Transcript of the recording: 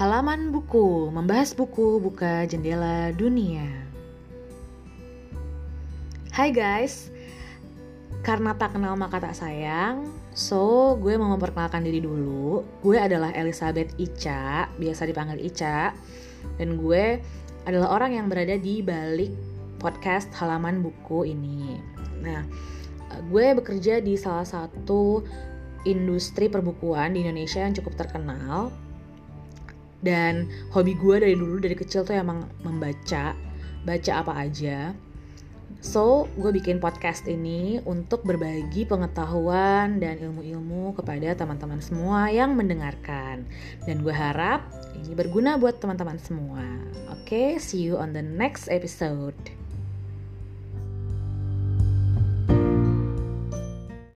Halaman buku, membahas buku buka jendela dunia. Hai guys, karena tak kenal maka tak sayang, so gue mau memperkenalkan diri dulu. Gue adalah Elizabeth Ica, biasa dipanggil Ica, dan gue adalah orang yang berada di balik podcast halaman buku ini. Nah, gue bekerja di salah satu industri perbukuan di Indonesia yang cukup terkenal dan hobi gue dari dulu dari kecil tuh emang membaca baca apa aja. So gue bikin podcast ini untuk berbagi pengetahuan dan ilmu-ilmu kepada teman-teman semua yang mendengarkan. Dan gue harap ini berguna buat teman-teman semua. Oke okay, see you on the next episode